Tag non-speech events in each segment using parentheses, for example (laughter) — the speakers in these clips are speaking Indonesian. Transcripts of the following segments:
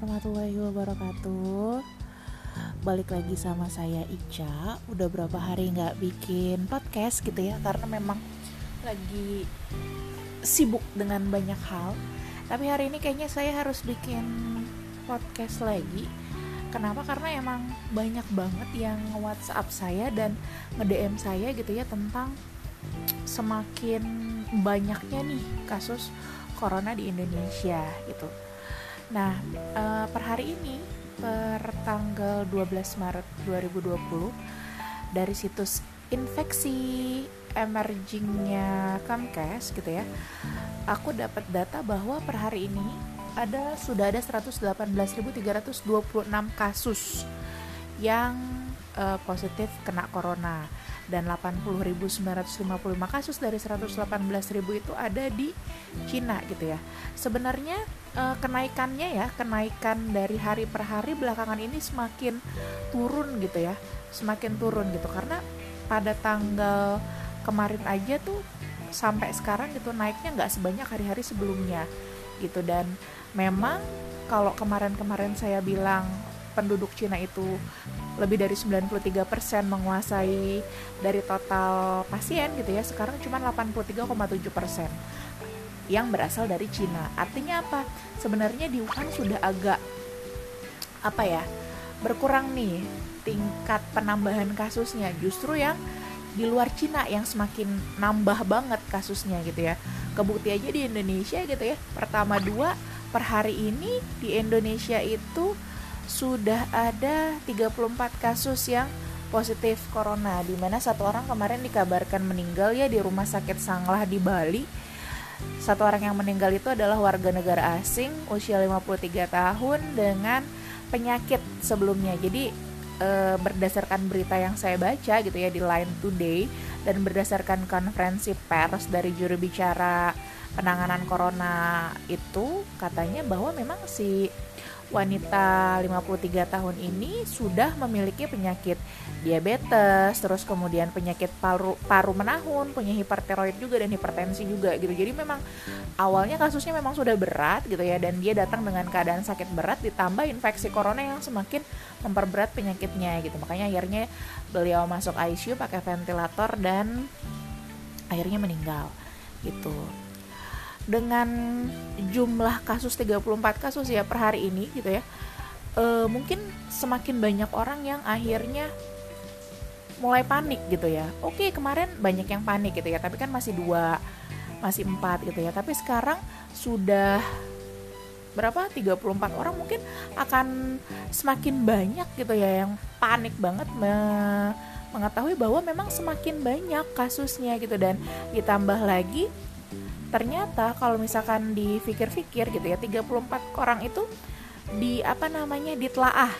warahmatullahi wabarakatuh. Balik lagi sama saya Ica. Udah berapa hari nggak bikin podcast gitu ya? Karena memang lagi sibuk dengan banyak hal. Tapi hari ini kayaknya saya harus bikin podcast lagi. Kenapa? Karena emang banyak banget yang WhatsApp saya dan nge-DM saya gitu ya tentang semakin banyaknya nih kasus corona di Indonesia gitu. Nah, uh, per hari ini per tanggal 12 Maret 2020 dari situs infeksi emergingnya Comcast gitu ya. Aku dapat data bahwa per hari ini ada sudah ada 118.326 kasus yang uh, positif kena corona dan 80.955 kasus dari 118.000 itu ada di Cina gitu ya. Sebenarnya uh, kenaikannya ya, kenaikan dari hari per hari belakangan ini semakin turun gitu ya. Semakin turun gitu karena pada tanggal kemarin aja tuh sampai sekarang gitu naiknya nggak sebanyak hari-hari sebelumnya gitu dan memang kalau kemarin-kemarin saya bilang penduduk Cina itu lebih dari 93% menguasai dari total pasien gitu ya. Sekarang cuma 83,7% yang berasal dari Cina. Artinya apa? Sebenarnya di Wuhan sudah agak apa ya berkurang nih tingkat penambahan kasusnya. Justru yang di luar Cina yang semakin nambah banget kasusnya gitu ya. Kebukti aja di Indonesia gitu ya. Pertama dua per hari ini di Indonesia itu sudah ada 34 kasus yang positif corona di mana satu orang kemarin dikabarkan meninggal ya di rumah sakit Sanglah di Bali. Satu orang yang meninggal itu adalah warga negara asing usia 53 tahun dengan penyakit sebelumnya. Jadi e, berdasarkan berita yang saya baca gitu ya di Line Today dan berdasarkan konferensi pers dari juru bicara penanganan corona itu katanya bahwa memang si wanita 53 tahun ini sudah memiliki penyakit diabetes, terus kemudian penyakit paru paru menahun, punya hipertiroid juga dan hipertensi juga gitu. Jadi memang awalnya kasusnya memang sudah berat gitu ya dan dia datang dengan keadaan sakit berat ditambah infeksi corona yang semakin memperberat penyakitnya gitu. Makanya akhirnya beliau masuk ICU pakai ventilator dan akhirnya meninggal gitu dengan jumlah kasus 34 kasus ya per hari ini gitu ya e, mungkin semakin banyak orang yang akhirnya mulai panik gitu ya. Oke kemarin banyak yang panik gitu ya tapi kan masih dua masih empat gitu ya. Tapi sekarang sudah berapa? 34 orang mungkin akan semakin banyak gitu ya yang panik banget me mengetahui bahwa memang semakin banyak kasusnya gitu. Dan ditambah lagi ternyata kalau misalkan dipikir-pikir gitu ya 34 orang itu di apa namanya ditelaah.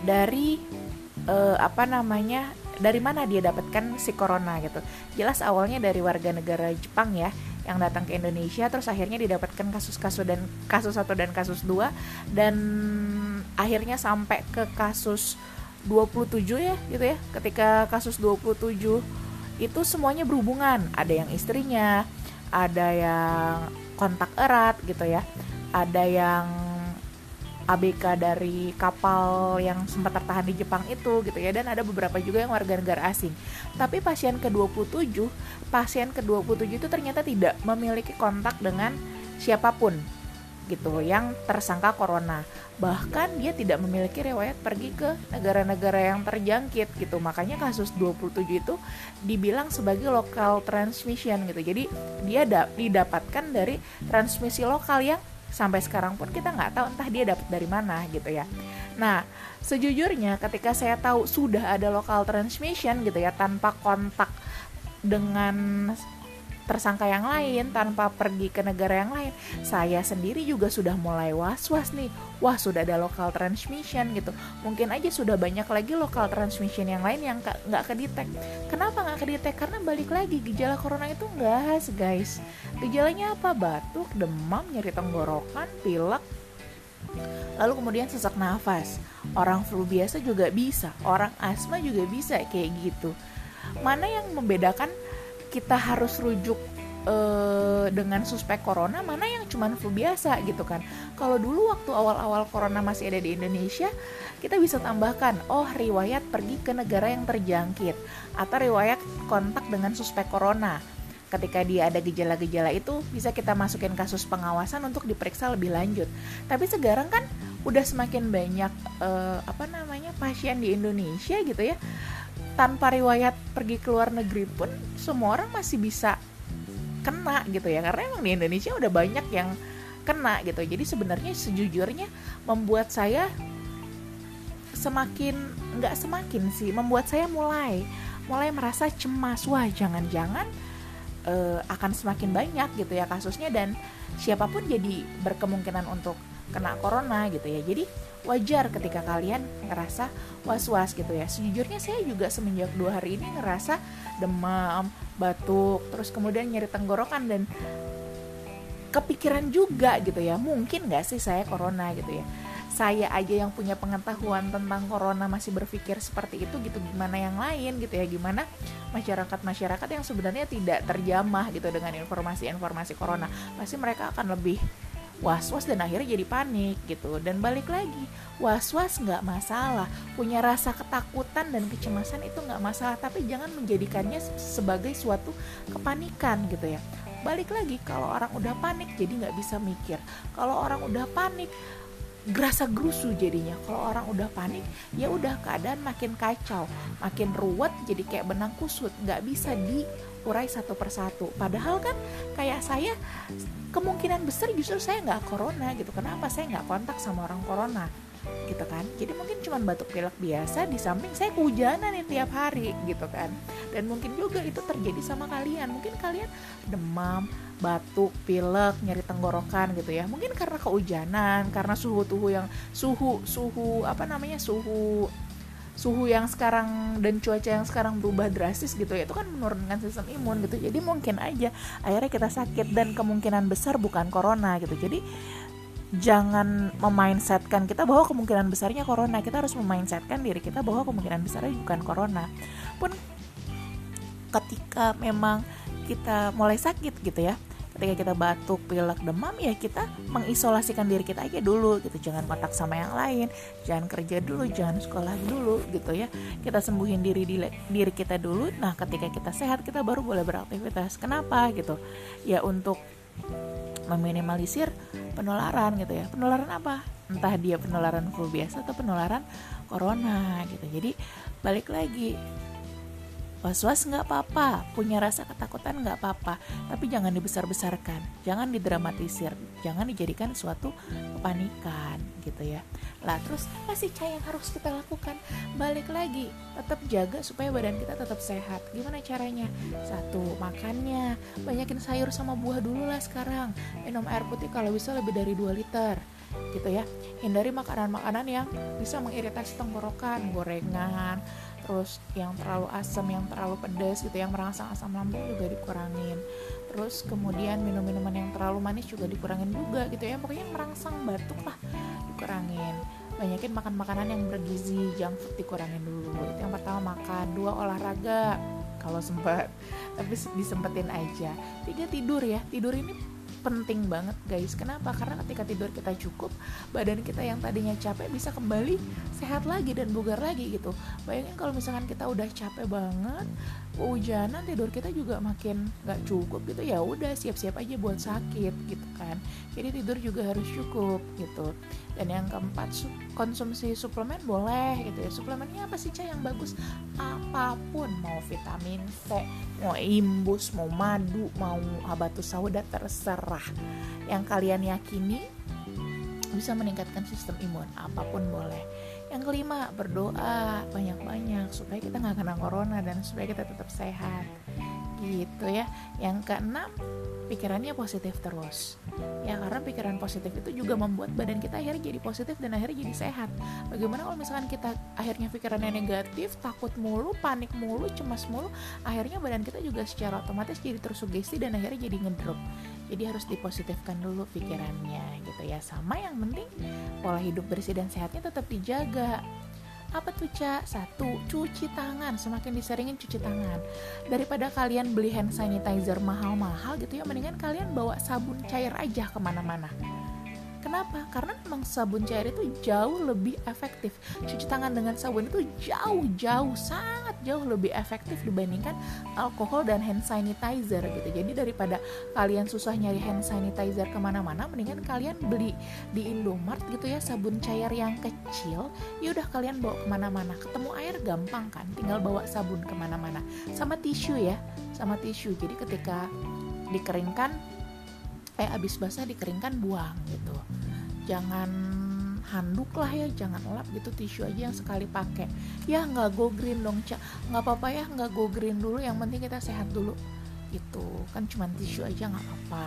Dari uh, apa namanya dari mana dia dapatkan si corona gitu. Jelas awalnya dari warga negara Jepang ya yang datang ke Indonesia terus akhirnya didapatkan kasus-kasus dan kasus satu dan kasus dua dan akhirnya sampai ke kasus 27 ya gitu ya. Ketika kasus 27 itu semuanya berhubungan. Ada yang istrinya ada yang kontak erat gitu ya. Ada yang ABK dari kapal yang sempat tertahan di Jepang itu gitu ya. Dan ada beberapa juga yang warga negara asing. Tapi pasien ke-27, pasien ke-27 itu ternyata tidak memiliki kontak dengan siapa pun gitu yang tersangka corona. Bahkan dia tidak memiliki riwayat pergi ke negara-negara yang terjangkit gitu. Makanya kasus 27 itu dibilang sebagai local transmission gitu. Jadi dia da didapatkan dari transmisi lokal yang sampai sekarang pun kita nggak tahu entah dia dapat dari mana gitu ya. Nah, sejujurnya ketika saya tahu sudah ada local transmission gitu ya tanpa kontak dengan tersangka yang lain tanpa pergi ke negara yang lain. Saya sendiri juga sudah mulai was-was nih. Wah sudah ada local transmission gitu. Mungkin aja sudah banyak lagi local transmission yang lain yang nggak kedetek. Kenapa nggak kedetek? Karena balik lagi gejala corona itu nggak khas guys. Gejalanya apa? Batuk demam nyeri tenggorokan pilek. Lalu kemudian sesak nafas. Orang flu biasa juga bisa. Orang asma juga bisa kayak gitu. Mana yang membedakan kita harus rujuk uh, dengan suspek corona mana yang cuman flu biasa gitu kan. Kalau dulu waktu awal-awal corona masih ada di Indonesia kita bisa tambahkan oh riwayat pergi ke negara yang terjangkit atau riwayat kontak dengan suspek corona. Ketika dia ada gejala-gejala itu bisa kita masukin kasus pengawasan untuk diperiksa lebih lanjut. Tapi sekarang kan udah semakin banyak uh, apa namanya pasien di Indonesia gitu ya tanpa riwayat pergi ke luar negeri pun semua orang masih bisa kena gitu ya. Karena emang di Indonesia udah banyak yang kena gitu. Jadi sebenarnya sejujurnya membuat saya semakin nggak semakin sih membuat saya mulai mulai merasa cemas. Wah jangan-jangan uh, akan semakin banyak gitu ya kasusnya. Dan siapa pun jadi berkemungkinan untuk kena corona gitu ya. Jadi wajar ketika kalian ngerasa was-was gitu ya. Sejujurnya saya juga semenjak dua hari ini ngerasa demam batuk terus kemudian nyeri tenggorokan dan kepikiran juga gitu ya. Mungkin gak sih saya corona gitu ya? Saya aja yang punya pengetahuan tentang corona masih berpikir seperti itu gitu. Gimana yang lain gitu ya? Gimana masyarakat-masyarakat yang sebenarnya tidak terjamah gitu dengan informasi-informasi corona? Pasti mereka akan lebih was-was dan akhirnya jadi panik gitu. Dan balik lagi was-was nggak masalah. Punya rasa ketakutan dan kecemasan itu nggak masalah. Tapi jangan menjadikannya sebagai suatu kepanikan gitu ya. Balik lagi kalau orang udah panik jadi nggak bisa mikir. Kalau orang udah panik gerasa gerusu jadinya. Kalau orang udah panik ya udah keadaan makin kacau. Makin ruwet jadi kayak benang kusut. Nggak bisa di urai satu persatu. Padahal kan kayak saya kemungkinan besar justru saya nggak corona gitu. Kenapa? Saya nggak kontak sama orang corona gitu kan. Jadi mungkin cuma batuk pilek biasa di samping saya kehujanan nih tiap hari gitu kan. Dan mungkin juga itu terjadi sama kalian. Mungkin kalian demam batuk pilek nyeri tenggorokan gitu ya. Mungkin karena kehujanan karena suhu tuhu yang suhu suhu apa namanya suhu suhu yang sekarang dan cuaca yang sekarang berubah drastis gitu ya itu kan menurunkan sistem imun gitu. Jadi mungkin aja akhirnya kita sakit dan kemungkinan besar bukan corona gitu. Jadi jangan memindsetkan kita bahwa kemungkinan besarnya corona. Kita harus memindsetkan diri kita bahwa kemungkinan besarnya bukan corona. Pun ketika memang kita mulai sakit gitu ya ketika kita batuk, pilek, demam ya kita mengisolasikan diri kita aja dulu gitu. Jangan kontak sama yang lain, jangan kerja dulu, jangan sekolah dulu gitu ya. Kita sembuhin diri di, diri kita dulu. Nah, ketika kita sehat kita baru boleh beraktivitas. Kenapa gitu? Ya untuk meminimalisir penularan gitu ya. Penularan apa? Entah dia penularan flu biasa atau penularan corona gitu. Jadi balik lagi Was-was nggak apa-apa, punya rasa ketakutan nggak apa-apa, tapi jangan dibesar-besarkan, jangan didramatisir, jangan dijadikan suatu kepanikan gitu ya. Lah terus apa sih yang harus kita lakukan? Balik lagi, tetap jaga supaya badan kita tetap sehat. Gimana caranya? Satu, makannya, banyakin sayur sama buah dulu lah sekarang. Minum air putih kalau bisa lebih dari 2 liter gitu ya. Hindari makanan-makanan yang bisa mengiritasi tenggorokan, gorengan, terus yang terlalu asam yang terlalu pedas gitu yang merangsang asam lambung juga dikurangin. Terus kemudian minum-minuman yang terlalu manis juga dikurangin juga gitu ya pokoknya merangsang batuk lah dikurangin. Banyakin makan makanan yang bergizi junk food dikurangin dulu. Itu yang pertama makan. Dua olahraga. Kalau sempat tapi disempetin aja. Tiga tidur ya. Tidur ini penting banget guys. Kenapa? Karena ketika tidur kita cukup badan kita yang tadinya capek bisa kembali sehat lagi dan bugar lagi gitu. Bayangin kalau misalkan kita udah capek banget hujanan tidur kita juga makin nggak cukup gitu. Ya udah siap-siap aja buat sakit gitu kan. Jadi tidur juga harus cukup gitu. Dan yang keempat konsumsi suplemen boleh gitu ya. Suplemennya apa sih cah yang bagus? Apa pun mau vitamin C mau imbus mau madu mau habatus sauda terserah. Yang kalian yakini bisa meningkatkan sistem imun apa pun boleh yang kelima berdoa banyak-banyak supaya kita nggak kena corona dan supaya kita tetap sehat. Gitu ya. Yang keenam pikirannya positif terus ya karena pikiran positif itu juga membuat badan kita akhirnya jadi positif dan akhirnya jadi sehat. Bagaimana kalau misalkan kita akhirnya pikirannya negatif takut mulu panik mulu cemas mulu akhirnya badan kita juga secara otomatis jadi tersugesti dan akhirnya jadi ngedrop. Jadi harus dipositifkan dulu pikirannya gitu ya. Sama yang penting pola hidup bersih dan sehatnya tetap dijaga apa tuh cak satu cuci tangan. Semakin diseringin cuci tangan. Daripada kalian beli hand sanitizer mahal-mahal gitu ya mendingan kalian bawa sabun cair aja ke mana-mana Kenapa? Karena memang sabun cair itu jauh lebih efektif. Cuci tangan dengan sabun itu jauh-jauh sangat jauh lebih efektif dibandingkan alkohol dan hand sanitizer gitu. Jadi daripada kalian susah nyari hand sanitizer ke mana-mana, mendingan kalian beli di Indomart gitu ya sabun cair yang kecil. Ya udah kalian bawa ke mana-mana. Ketemu air gampang kan? Tinggal bawa sabun ke mana-mana. Sama tisu ya, sama tisu. Jadi ketika dikeringkan eh abis basah dikeringkan buang gitu. Jangan handuk lah ya jangan lap gitu tisu aja yang sekali pakai. Ya nggak go green dong cak nggak apa-apa ya nggak go green dulu yang penting kita sehat dulu. Itu kan cuma tisu aja nggak apa-apa.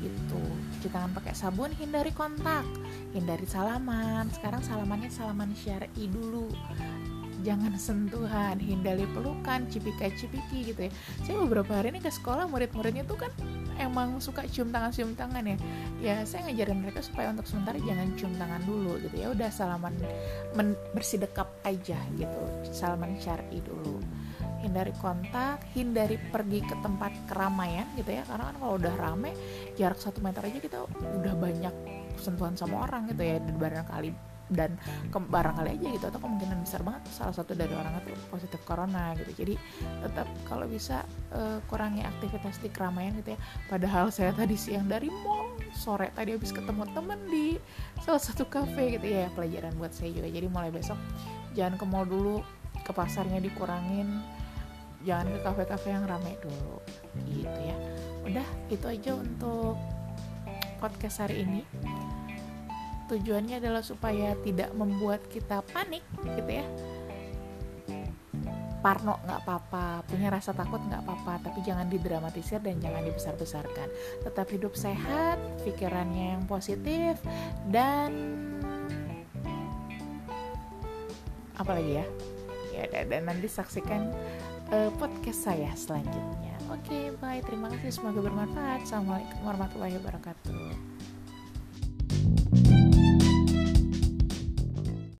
Gitu. Cuci tangan pakai sabun hindari kontak. Hindari salaman. Sekarang salamannya salaman syari dulu. Jangan (laughs) sentuhan hindari pelukan cipika cipiki gitu ya. Saya beberapa hari ini ke sekolah murid-muridnya tuh kan emang suka cium tangan cium tangan ya. Ya saya ngajarin mereka supaya untuk sementara jangan cium tangan dulu gitu. Ya udah salaman bersih dekap aja gitu. Salaman syari dulu. Hindari kontak, hindari pergi ke tempat keramaian gitu ya. Karena kan kalau udah rame jarak satu meter aja kita udah banyak sentuhan sama orang gitu ya. Dan barangkali dan ke barangkali aja gitu atau kemungkinan besar banget salah satu dari orang itu positif corona gitu. Jadi tetap kalau bisa uh, kurangi aktivitas di keramaian gitu ya. Padahal saya tadi siang dari mall sore tadi habis ketemu temen di salah satu cafe gitu ya pelajaran buat saya juga. Jadi mulai besok jangan ke mall dulu ke pasarnya dikurangin jangan ke kafe-kafe yang ramai dulu gitu ya. Udah itu aja untuk podcast hari ini tujuannya adalah supaya tidak membuat kita panik gitu ya Parno nggak apa-apa, punya rasa takut nggak apa-apa, tapi jangan didramatisir dan jangan dibesar-besarkan. Tetap hidup sehat, pikirannya yang positif, dan apa lagi ya? Ya dan nanti saksikan uh, podcast saya selanjutnya. Oke, okay, bye. Terima kasih. Semoga bermanfaat. Assalamualaikum warahmatullahi wabarakatuh.